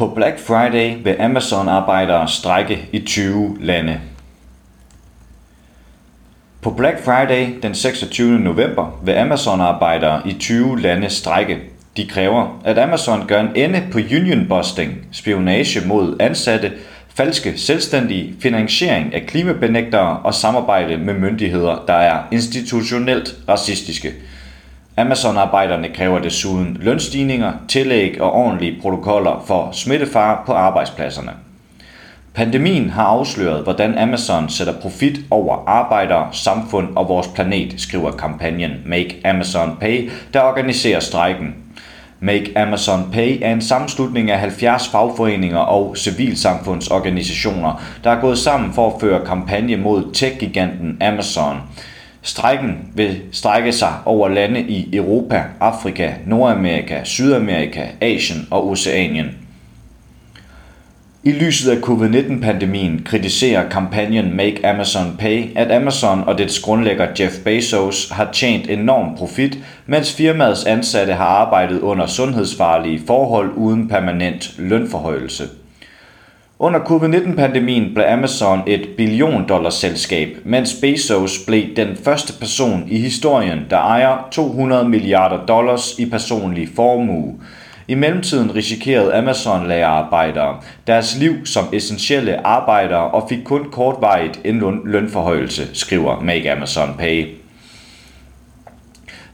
På Black Friday vil Amazon-arbejdere strække i 20 lande. På Black Friday den 26. november vil Amazon-arbejdere i 20 lande strække. De kræver, at Amazon gør en ende på unionbusting, spionage mod ansatte, falske selvstændige, finansiering af klimabenægtere og samarbejde med myndigheder, der er institutionelt racistiske – Amazon-arbejderne kræver desuden lønstigninger, tillæg og ordentlige protokoller for smittefare på arbejdspladserne. Pandemien har afsløret, hvordan Amazon sætter profit over arbejdere, samfund og vores planet, skriver kampagnen Make Amazon Pay, der organiserer strejken. Make Amazon Pay er en sammenslutning af 70 fagforeninger og civilsamfundsorganisationer, der er gået sammen for at føre kampagne mod tech-giganten Amazon – Strækken vil strække sig over lande i Europa, Afrika, Nordamerika, Sydamerika, Asien og Oceanien. I lyset af covid-19-pandemien kritiserer kampagnen Make Amazon Pay, at Amazon og dets grundlægger Jeff Bezos har tjent enorm profit, mens firmaets ansatte har arbejdet under sundhedsfarlige forhold uden permanent lønforhøjelse. Under covid-19-pandemien blev Amazon et billion dollars selskab, mens Bezos blev den første person i historien, der ejer 200 milliarder dollars i personlig formue. I mellemtiden risikerede Amazon lagerarbejdere deres liv som essentielle arbejdere og fik kun kortvarigt en lønforhøjelse, skriver Make Amazon Pay.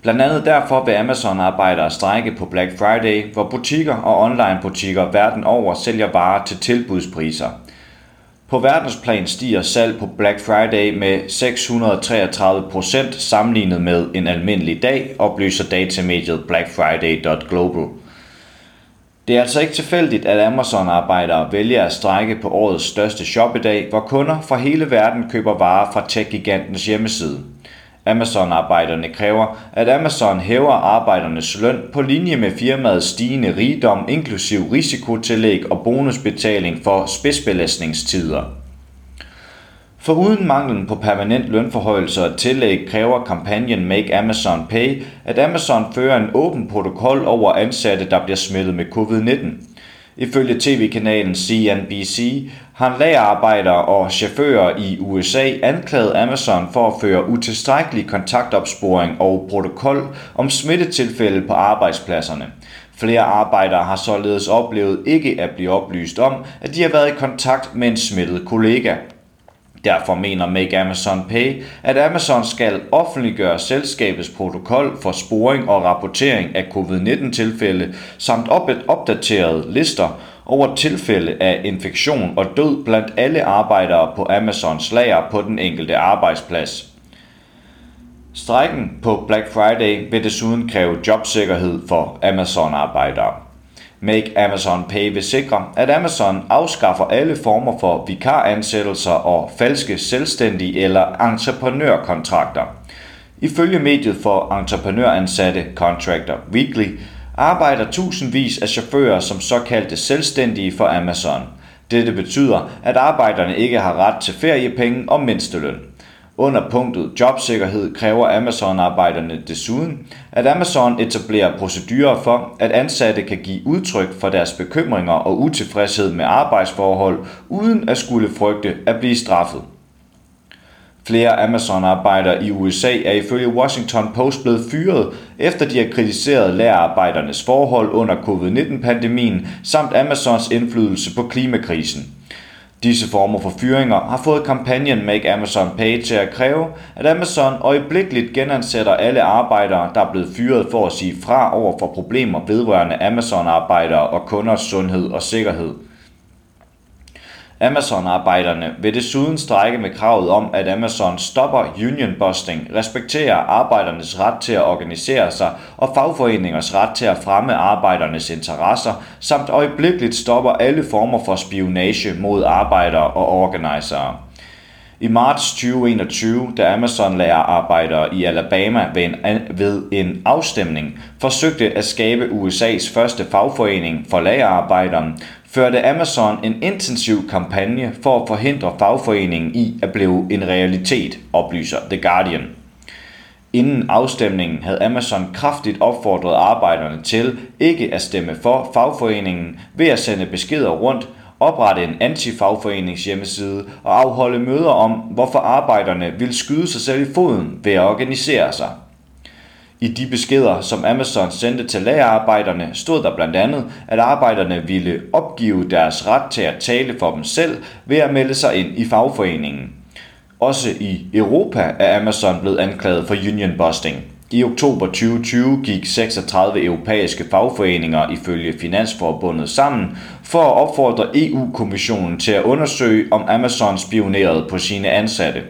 Blandt andet derfor vil Amazon-arbejdere strække på Black Friday, hvor butikker og online-butikker verden over sælger varer til tilbudspriser. På verdensplan stiger salg på Black Friday med 633 procent sammenlignet med en almindelig dag, oplyser datamediet blackfriday.global. Det er altså ikke tilfældigt, at Amazon-arbejdere vælger at strække på årets største shoppedag, hvor kunder fra hele verden køber varer fra tech-gigantens hjemmeside. Amazon-arbejderne kræver, at Amazon hæver arbejdernes løn på linje med firmaets stigende rigdom, inklusiv risikotillæg og bonusbetaling for spidsbelastningstider. For uden manglen på permanent lønforhøjelse og tillæg kræver kampagnen Make Amazon Pay, at Amazon fører en åben protokol over ansatte, der bliver smittet med covid-19. Ifølge tv-kanalen CNBC har lagerarbejdere og chauffører i USA anklaget Amazon for at føre utilstrækkelig kontaktopsporing og protokol om smittetilfælde på arbejdspladserne. Flere arbejdere har således oplevet ikke at blive oplyst om, at de har været i kontakt med en smittet kollega. Derfor mener Make Amazon Pay, at Amazon skal offentliggøre selskabets protokol for sporing og rapportering af covid-19-tilfælde samt opdaterede lister over tilfælde af infektion og død blandt alle arbejdere på Amazons lager på den enkelte arbejdsplads. Strækken på Black Friday vil desuden kræve jobsikkerhed for Amazon-arbejdere. Make Amazon Pay vil sikre, at Amazon afskaffer alle former for vikaransættelser og falske selvstændige eller entreprenørkontrakter. Ifølge mediet for entreprenøransatte Contractor Weekly arbejder tusindvis af chauffører som såkaldte selvstændige for Amazon. Dette betyder, at arbejderne ikke har ret til feriepenge og mindsteløn. Under punktet jobsikkerhed kræver Amazon-arbejderne desuden, at Amazon etablerer procedurer for, at ansatte kan give udtryk for deres bekymringer og utilfredshed med arbejdsforhold, uden at skulle frygte at blive straffet. Flere Amazon-arbejdere i USA er ifølge Washington Post blevet fyret, efter de har kritiseret lærerarbejdernes forhold under covid-19-pandemien samt Amazons indflydelse på klimakrisen. Disse former for fyringer har fået kampagnen Make Amazon Pay til at kræve, at Amazon øjeblikkeligt genansætter alle arbejdere, der er blevet fyret for at sige fra over for problemer vedrørende Amazon-arbejdere og kunders sundhed og sikkerhed. Amazon-arbejderne vil desuden strække med kravet om, at Amazon stopper unionbusting, respekterer arbejdernes ret til at organisere sig og fagforeningers ret til at fremme arbejdernes interesser, samt øjeblikkeligt stopper alle former for spionage mod arbejdere og organisere. I marts 2021, da Amazon lærer arbejdere i Alabama ved en, ved en afstemning forsøgte at skabe USA's første fagforening for lagerarbejdere, førte Amazon en intensiv kampagne for at forhindre fagforeningen i at blive en realitet, oplyser The Guardian. Inden afstemningen havde Amazon kraftigt opfordret arbejderne til ikke at stemme for fagforeningen ved at sende beskeder rundt, oprette en anti-fagforenings hjemmeside og afholde møder om, hvorfor arbejderne ville skyde sig selv i foden ved at organisere sig. I de beskeder, som Amazon sendte til lagerarbejderne, stod der blandt andet, at arbejderne ville opgive deres ret til at tale for dem selv ved at melde sig ind i fagforeningen. Også i Europa er Amazon blevet anklaget for union busting. I oktober 2020 gik 36 europæiske fagforeninger ifølge Finansforbundet sammen for at opfordre EU-kommissionen til at undersøge, om Amazon spionerede på sine ansatte.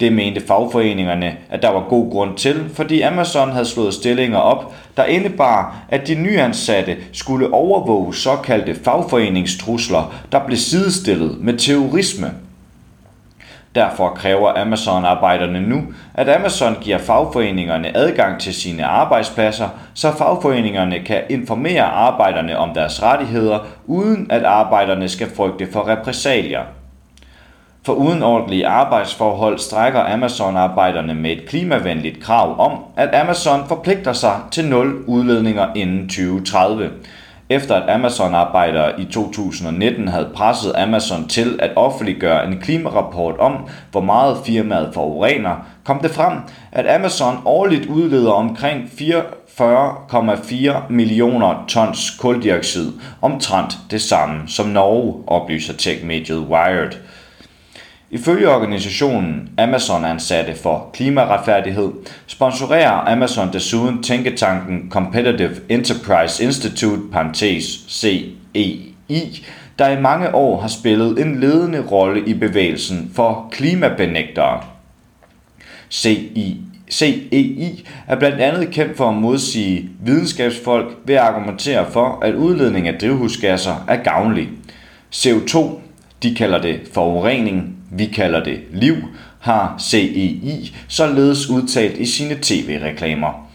Det mente fagforeningerne, at der var god grund til, fordi Amazon havde slået stillinger op, der indebar, at de nyansatte skulle overvåge såkaldte fagforeningstrusler, der blev sidestillet med terrorisme. Derfor kræver Amazon-arbejderne nu, at Amazon giver fagforeningerne adgang til sine arbejdspladser, så fagforeningerne kan informere arbejderne om deres rettigheder, uden at arbejderne skal frygte for repressalier. For uden ordentlige arbejdsforhold strækker Amazon-arbejderne med et klimavenligt krav om, at Amazon forpligter sig til nul udledninger inden 2030. Efter at Amazon-arbejdere i 2019 havde presset Amazon til at offentliggøre en klimarapport om, hvor meget firmaet forurener, kom det frem, at Amazon årligt udleder omkring 44,4 millioner tons koldioxid, omtrent det samme som Norge, oplyser techmediet Wired. Ifølge organisationen Amazon Ansatte for Klimaretfærdighed sponsorerer Amazon desuden tænketanken Competitive Enterprise Institute CEI, der i mange år har spillet en ledende rolle i bevægelsen for klimabenægtere. CEI CEI er blandt andet kendt for at modsige videnskabsfolk ved at argumentere for, at udledning af drivhusgasser er gavnlig. CO2, de kalder det forurening, vi kalder det liv, har CEI således udtalt i sine tv-reklamer.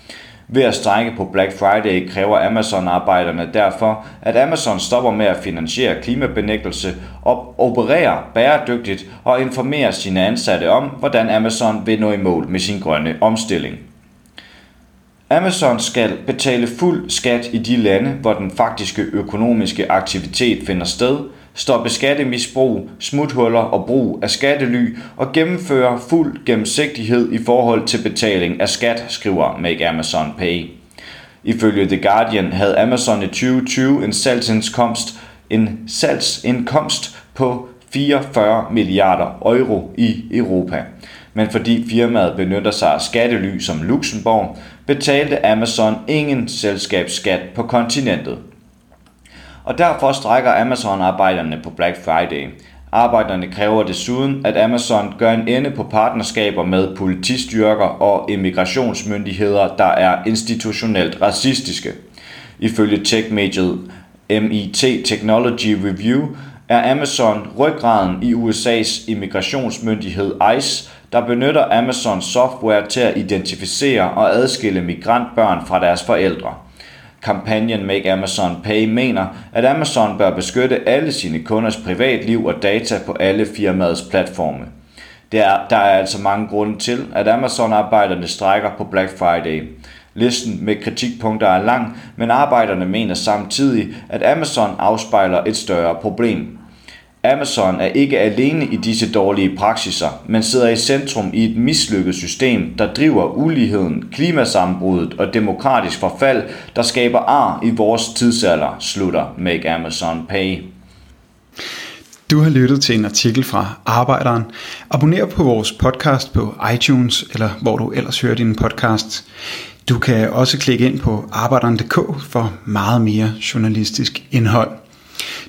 Ved at strække på Black Friday kræver Amazon-arbejderne derfor, at Amazon stopper med at finansiere klimabenægtelse og opererer bæredygtigt og informerer sine ansatte om, hvordan Amazon vil nå i mål med sin grønne omstilling. Amazon skal betale fuld skat i de lande, hvor den faktiske økonomiske aktivitet finder sted – stoppe skattemisbrug, smuthuller og brug af skattely og gennemføre fuld gennemsigtighed i forhold til betaling af skat, skriver Make Amazon Pay. Ifølge The Guardian havde Amazon i 2020 en salgsindkomst, en salgsindkomst på 44 milliarder euro i Europa. Men fordi firmaet benytter sig af skattely som Luxembourg, betalte Amazon ingen selskabsskat på kontinentet og derfor strækker Amazon-arbejderne på Black Friday. Arbejderne kræver desuden, at Amazon gør en ende på partnerskaber med politistyrker og immigrationsmyndigheder, der er institutionelt racistiske. Ifølge tech-mediet MIT Technology Review er Amazon ryggraden i USA's immigrationsmyndighed ICE, der benytter Amazon software til at identificere og adskille migrantbørn fra deres forældre. Kampagnen Make Amazon Pay mener, at Amazon bør beskytte alle sine kunders privatliv og data på alle firmaets platforme. Der er, der er altså mange grunde til, at Amazon-arbejderne strækker på Black Friday. Listen med kritikpunkter er lang, men arbejderne mener samtidig, at Amazon afspejler et større problem. Amazon er ikke alene i disse dårlige praksiser, men sidder i centrum i et mislykket system, der driver uligheden, klimasambruddet og demokratisk forfald, der skaber ar i vores tidsalder, slutter Make Amazon Pay. Du har lyttet til en artikel fra Arbejderen. Abonner på vores podcast på iTunes, eller hvor du ellers hører din podcast. Du kan også klikke ind på arbejderen.dk for meget mere journalistisk indhold.